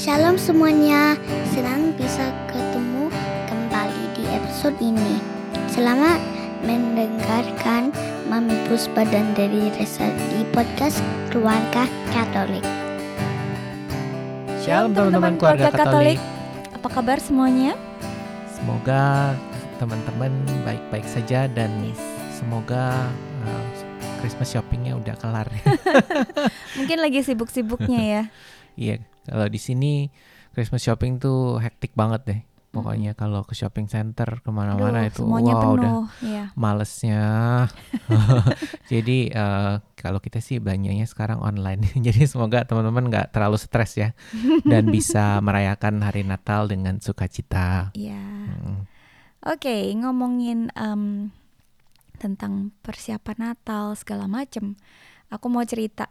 Shalom semuanya, senang bisa ketemu kembali di episode ini. Selamat mendengarkan Mami Puspa dan dari Resa di podcast Keluarga Katolik. Shalom teman-teman keluarga Katolik. Apa kabar semuanya? Semoga teman-teman baik-baik saja dan semoga uh, Christmas shoppingnya udah kelar. Mungkin lagi sibuk-sibuknya ya. Iya, kalau di sini Christmas shopping tuh hektik banget deh. Pokoknya kalau ke shopping center ke mana-mana itu wow penuh. udah Ya. malesnya. Jadi eh, kalau kita sih belanjanya sekarang online. Jadi semoga teman-teman nggak terlalu stres ya dan bisa merayakan hari Natal dengan sukacita. Iya. Hmm. Oke, ngomongin em, tentang persiapan Natal segala macem. Aku mau cerita,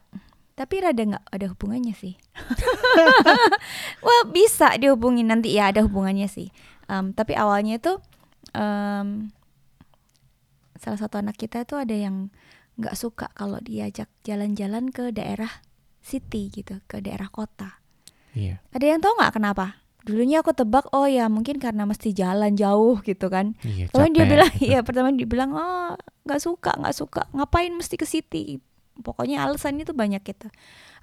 tapi rada nggak ada hubungannya sih. Wah bisa dihubungin nanti ya ada hubungannya sih. Em, tapi awalnya itu em, salah satu anak kita tuh ada yang nggak suka kalau diajak jalan-jalan ke daerah city gitu, ke daerah kota. Iya. Ada yang tahu nggak kenapa? Dulunya aku tebak, oh ya mungkin karena mesti jalan jauh gitu kan. Iya, Pertama dia bilang, gitu. iya pertama dia bilang, oh nggak suka, nggak suka, ngapain mesti ke city? Pokoknya alasannya tuh banyak gitu.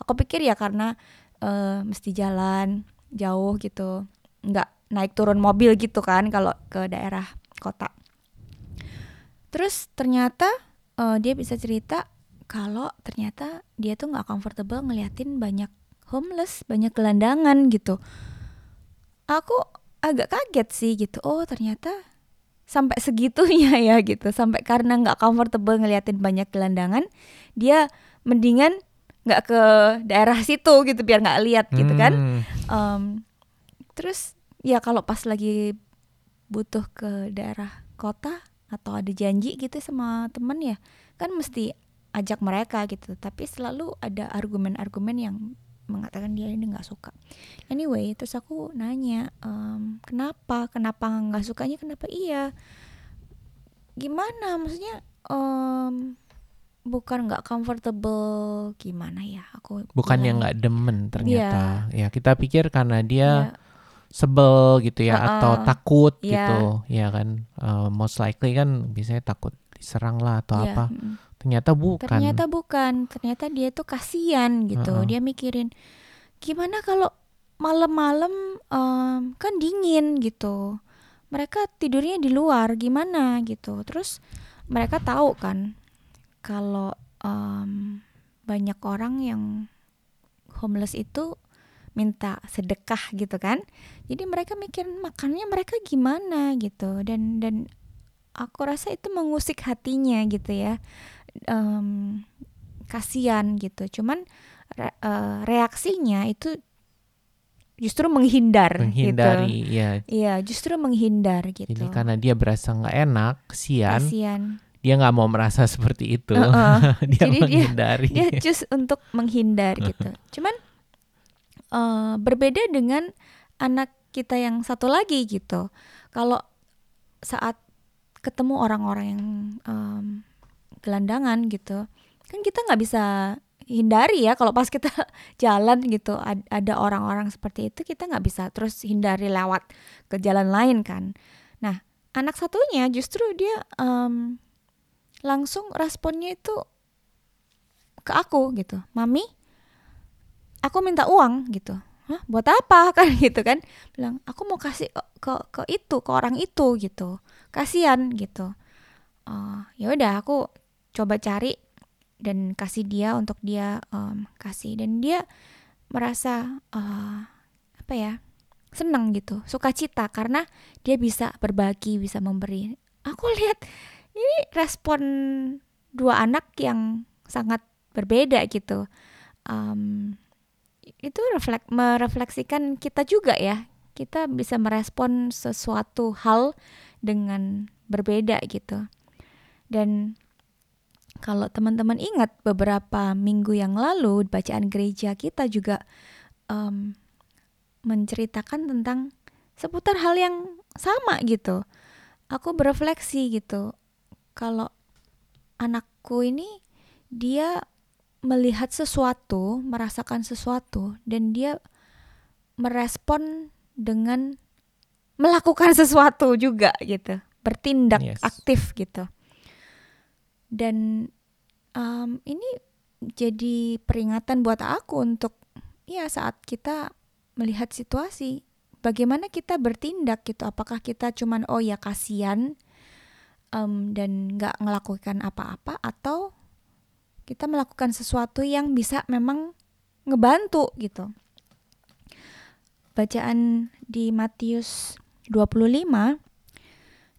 Aku pikir ya karena eh, mesti jalan jauh gitu, nggak naik turun mobil gitu kan kalau ke daerah kota. Terus ternyata eh, dia bisa cerita kalau ternyata dia tuh nggak comfortable ngeliatin banyak homeless, banyak gelandangan gitu. Aku agak kaget sih gitu. Oh ternyata sampai segitunya ya gitu. Sampai karena nggak comfortable ngeliatin banyak gelandangan, dia mendingan nggak ke daerah situ gitu biar nggak lihat gitu kan. Hmm, Em, terus ya kalau pas lagi butuh ke daerah kota atau ada janji gitu sama temen ya kan mesti ajak mereka gitu tapi selalu ada argumen-argumen yang mengatakan dia ini nggak suka. Anyway terus aku nanya em, kenapa? Kenapa nggak sukanya? Kenapa iya? Gimana? Maksudnya em, bukan nggak comfortable gimana ya? Aku bukan bilang. yang nggak demen ternyata. Ya kita pikir karena dia Ya, sebel gitu ya Heeh. atau takut Iya. gitu. Ya kan? Eh, most likely kan biasanya takut diserang lah atau ya, apa. mm. Ternyata bukan Ternyata bukan, ternyata dia tuh kasihan gitu. Heeh. Dia mikirin gimana kalau malam-malam em, kan dingin gitu. Mereka tidurnya di luar gimana gitu. Terus mereka tahu kan kalau em, banyak orang yang homeless itu minta sedekah gitu kan. Jadi mereka mikirin makannya mereka gimana gitu dan dan aku rasa itu mengusik hatinya gitu ya em, kasihan gitu. Cuman re- eh, reaksinya itu justru menghindar, menghindari gitu. ya Iya, justru menghindar gitu. jadi karena dia berasa nggak enak kesian kasihan. dia nggak mau merasa seperti itu Heeh. dia Jadi dia- menghindari Dia just untuk menghindar gitu. Cuman eh, berbeda dengan anak kita yang satu lagi gitu. Kalau saat ketemu orang-orang yang em, gelandangan gitu, kan kita nggak bisa hindari ya kalau pas kita jalan gitu ad- ada orang-orang seperti itu kita nggak bisa terus hindari lewat ke jalan lain kan. Nah anak satunya justru dia em, langsung responnya itu ke aku gitu, mami, aku minta uang gitu. Hah, buat apa kan gitu kan? Bilang aku mau kasih ke ke, ke itu ke orang itu gitu, kasihan gitu. Oh, ya udah aku coba cari dan kasih dia untuk dia em, kasih dan dia merasa eh, apa ya senang gitu, sukacita karena dia bisa berbagi, bisa memberi. Aku lihat ini respon dua anak yang sangat berbeda gitu. Em, itu reflek merefleksikan kita juga ya. Kita bisa merespon sesuatu hal dengan berbeda gitu. Dan kalau teman-teman ingat beberapa minggu yang lalu bacaan gereja kita juga em, menceritakan tentang seputar hal yang sama gitu. Aku berefleksi gitu. Kalau anakku ini dia melihat sesuatu, merasakan sesuatu dan dia merespon dengan melakukan sesuatu juga gitu, bertindak Yes. aktif gitu. Dan um, ini jadi peringatan buat aku untuk ya saat kita melihat situasi, bagaimana kita bertindak gitu. Apakah kita cuman oh ya kasihan em, dan nggak ngelakukan apa-apa atau kita melakukan sesuatu yang bisa memang ngebantu gitu. Bacaan di Matius 25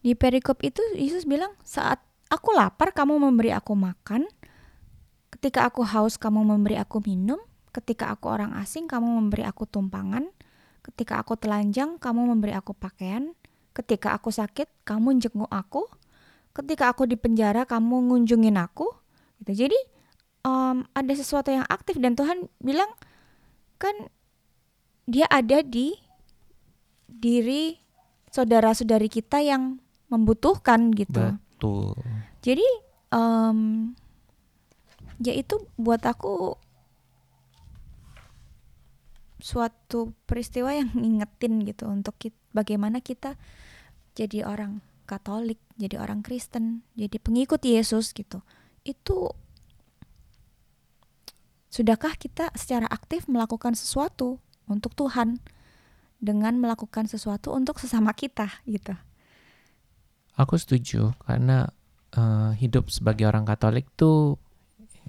di perikop itu Yesus bilang saat aku lapar kamu memberi aku makan, ketika aku haus kamu memberi aku minum, ketika aku orang asing kamu memberi aku tumpangan, ketika aku telanjang kamu memberi aku pakaian, ketika aku sakit kamu jenguk aku, ketika aku di penjara kamu ngunjungin aku. Gitu. Jadi em, ada sesuatu yang aktif dan Tuhan bilang kan dia ada di diri saudara-saudari kita yang membutuhkan gitu Betul. jadi em, ya itu buat aku suatu peristiwa yang ngingetin gitu untuk kit- bagaimana kita jadi orang Katolik, jadi orang Kristen, jadi pengikut Yesus gitu. Itu sudahkah kita secara aktif melakukan sesuatu untuk Tuhan dengan melakukan sesuatu untuk sesama kita gitu. Aku setuju karena eh, hidup sebagai orang Katolik tuh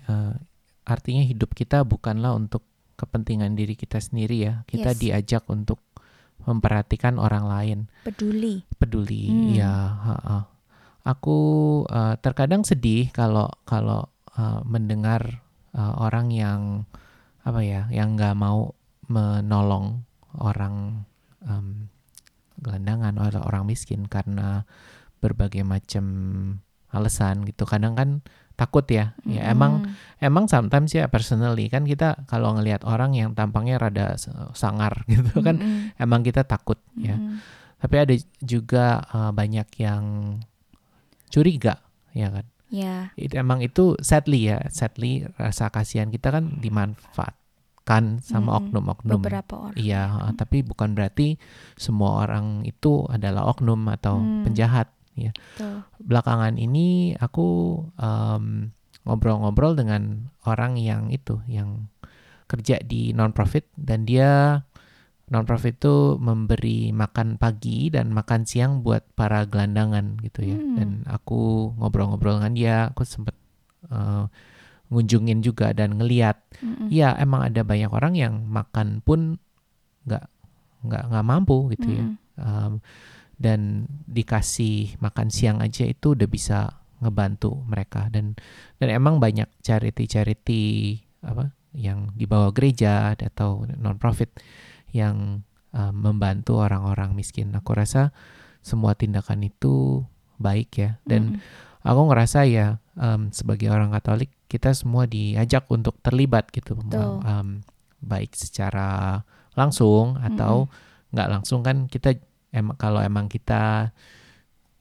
eh, artinya hidup kita bukanlah untuk kepentingan diri kita sendiri ya. Kita Yes. diajak untuk memperhatikan orang lain, Peduli. peduli. Hmm. Ya, ha-ha. aku eh, terkadang sedih kalau kalau eh, mendengar eh, orang yang apa ya, yang nggak mau menolong orang em, gelandangan atau orang miskin karena berbagai macam alasan gitu. Kadang kan takut ya. Ya emang emang sometimes ya personally kan kita kalau ngelihat orang yang tampangnya rada sangar gitu kan emang kita takut ya. Mm-mm. Tapi ada juga uh, banyak yang curiga ya kan. Ya. Itu emang itu sadly ya, sadly rasa kasihan kita kan dimanfaatkan sama oknum-oknum. Beberapa orang. Iya, uh, tapi bukan berarti semua orang itu adalah oknum atau Hmm. penjahat. Betul. Belakangan ini aku em, ngobrol-ngobrol dengan orang yang itu, yang kerja di non-profit dan dia non-profit itu memberi makan pagi dan makan siang buat para gelandangan gitu ya. Hmm. Dan aku ngobrol-ngobrol dengan dia, aku sempet eh, ngunjungin juga dan ngeliat, Mm-mm. ya emang ada banyak orang yang makan pun nggak nggak nggak mampu gitu ya. Mm-mm. Um, dan dikasih makan siang aja itu udah bisa ngebantu mereka dan dan emang banyak charity-charity apa yang di bawah gereja atau non profit yang um, membantu orang-orang miskin. Aku rasa semua tindakan itu baik ya dan Mm-mm. aku ngerasa ya um, sebagai orang Katolik kita semua diajak untuk terlibat gitu um, baik secara langsung atau nggak langsung kan kita emang kalau emang kita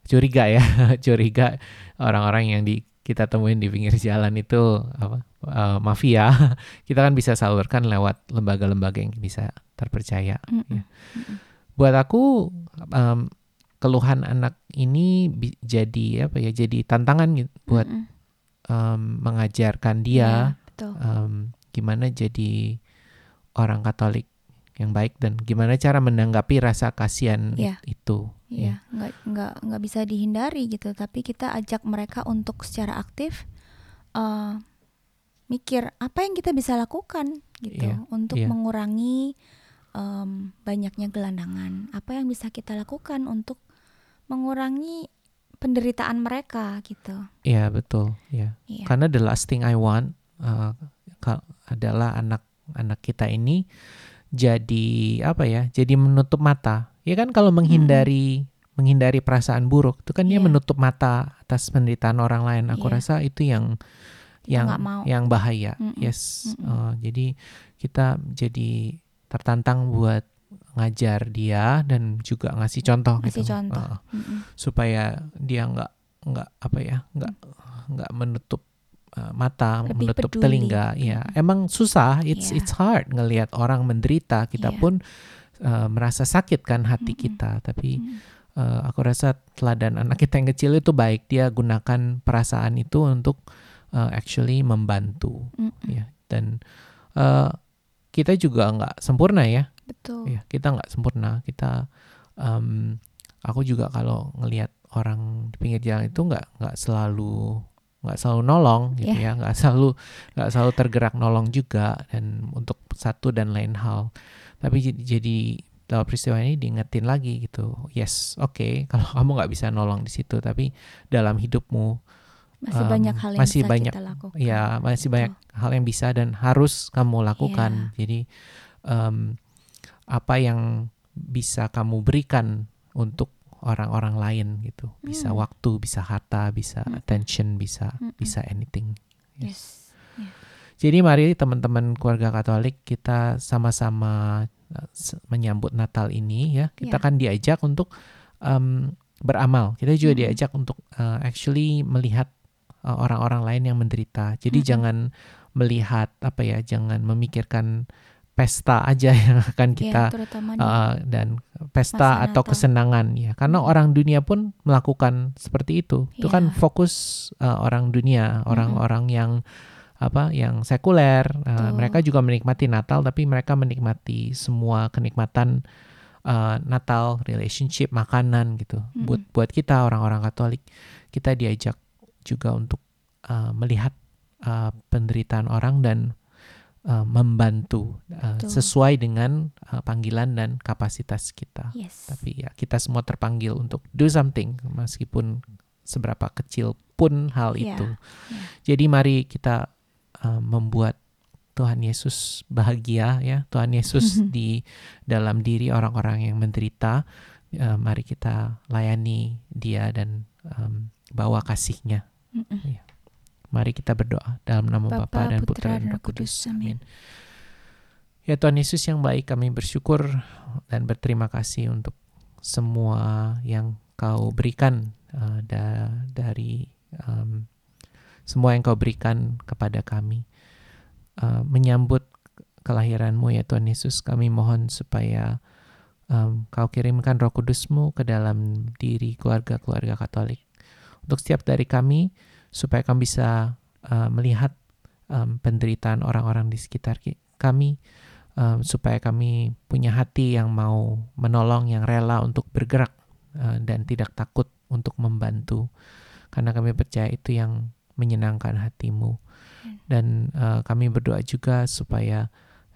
curiga ya curiga orang-orang yang di kita temuin di pinggir jalan itu apa uh, mafia kita kan bisa salurkan lewat lembaga-lembaga yang bisa terpercaya Mm-mm. Ya. buat aku um, keluhan anak ini jadi apa ya jadi tantangan gitu buat Mm-mm. um, mengajarkan dia Ya, betul. um, gimana jadi orang Katolik yang baik dan gimana cara menanggapi rasa kasihan it- itu. Iya, nggak nggak nggak bisa dihindari gitu. Tapi kita ajak mereka untuk secara aktif eh mikir apa yang kita bisa lakukan gitu Iya, untuk iya. mengurangi em, banyaknya gelandangan. Apa yang bisa kita lakukan untuk mengurangi penderitaan mereka gitu. Iya betul. Ya. Iya. Karena the last thing I want uh, adalah anak-anak kita ini jadi apa ya? Jadi menutup mata. Ya kan kalau menghindari menghindari perasaan buruk itu kan dia Iya. menutup mata atas penderitaan orang lain. Aku Iya. rasa itu yang Kita yang mau. yang bahaya. Mm-mm, Yes. mm-mm. Uh, jadi kita jadi tertantang buat ngajar dia dan juga ngasih contoh Ngasih gitu. contoh. Uh, supaya dia nggak nggak apa ya nggak nggak menutup mata, Lebih menutup peduli. telinga. Ya, emang susah. It's Iya. it's hard ngelihat orang menderita. Kita Iya. pun uh, merasa sakit kan hati Mm-mm. kita. Tapi Mm. uh, aku rasa teladan anak kita yang kecil itu baik. Dia gunakan perasaan itu untuk uh, actually membantu. Mm-mm. Ya, dan uh, kita juga nggak sempurna ya. Betul. Ya, kita nggak sempurna. Kita, em, aku juga kalau ngelihat orang di pinggir jalan itu nggak nggak selalu nggak selalu nolong gitu Iya. ya, nggak selalu nggak selalu tergerak nolong juga dan untuk satu dan lain hal. Tapi jadi, jadi dalam peristiwa ini diingetin lagi gitu. Yes, oke, kalau kamu nggak bisa nolong di situ, tapi dalam hidupmu Masih Em, banyak hal yang masih bisa banyak- kita lakukan. ya masih banyak hal yang bisa dan harus kamu lakukan. Iya. Jadi em, apa yang bisa kamu berikan untuk orang-orang lain gitu. Bisa Hmm. waktu, bisa harta, bisa Mm-mm. attention, bisa Mm-mm. bisa anything. Yes. Jadi mari teman-teman keluarga Katolik kita sama-sama uh, menyambut Natal ini ya. Kita Ya. kan diajak untuk em, beramal. Kita juga Mm-mm. diajak untuk uh, actually melihat uh, orang-orang lain yang menderita. Jadi Mm-mm. jangan melihat apa ya, jangan memikirkan pesta aja yang akan kita ya, uh, dan pesta atau Natal. kesenangan ya. Karena orang dunia pun melakukan seperti itu. Itu kan Ya. fokus uh, orang dunia, orang-orang yang apa yang sekuler. Uh, mereka juga menikmati Natal tapi mereka menikmati semua kenikmatan uh, Natal, relationship, makanan gitu. Mm-mm. Buat buat kita orang-orang Katolik, kita diajak juga untuk uh, melihat uh, penderitaan orang dan uh, membantu uh, Betul. sesuai dengan uh, panggilan dan kapasitas kita. Yes. Tapi ya kita semua terpanggil untuk do something meskipun seberapa kecil pun hal Ya, itu. ya. Jadi mari kita uh, membuat Tuhan Yesus bahagia ya. Tuhan Yesus di dalam diri orang-orang yang menderita. Uh, mari kita layani dia dan um, bawa kasihnya. Mm-mm. Mari kita berdoa dalam nama Bapa, Bapa dan Putra, dan Roh Kudus. Amin. Ya Tuhan Yesus yang baik kami bersyukur dan berterima kasih untuk semua yang kau berikan uh, da- dari um, semua yang kau berikan kepada kami. Uh, menyambut kelahiranmu ya Tuhan Yesus kami mohon supaya um, kau kirimkan roh kudusmu ke dalam diri keluarga-keluarga Katolik. Untuk setiap dari kami supaya kami bisa uh, melihat um, penderitaan orang-orang di sekitar ki- kami um, supaya kami punya hati yang mau menolong yang rela untuk bergerak uh, dan tidak takut untuk membantu. Karena kami percaya itu yang menyenangkan hatimu. Dan uh, kami berdoa juga supaya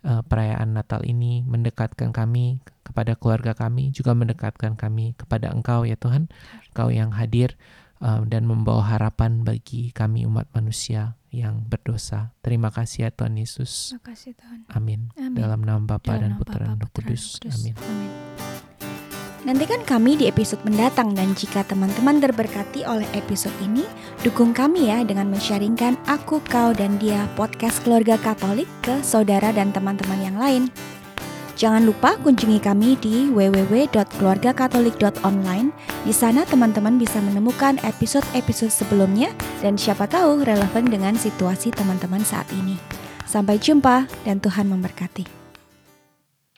uh, perayaan Natal ini mendekatkan kami kepada keluarga kami juga mendekatkan kami kepada Engkau ya Tuhan. Engkau yang hadir um, dan membawa harapan bagi kami umat manusia yang berdosa. Terima kasih ya Tuhan Yesus. Terima kasih Tuhan. Amin. Amin. Dalam nama Bapa dan Putra dan Roh Kudus. Kudus. Amin. Amin. Nantikan kami di episode mendatang dan jika teman-teman terberkati oleh episode ini, dukung kami ya dengan men-sharingkan Aku, Kau, dan Dia podcast keluarga Katolik ke saudara dan teman-teman yang lain. Jangan lupa kunjungi kami di www.keluargakatolik.online. Di sana teman-teman bisa menemukan episode-episode sebelumnya dan siapa tahu relevan dengan situasi teman-teman saat ini. Sampai jumpa dan Tuhan memberkati.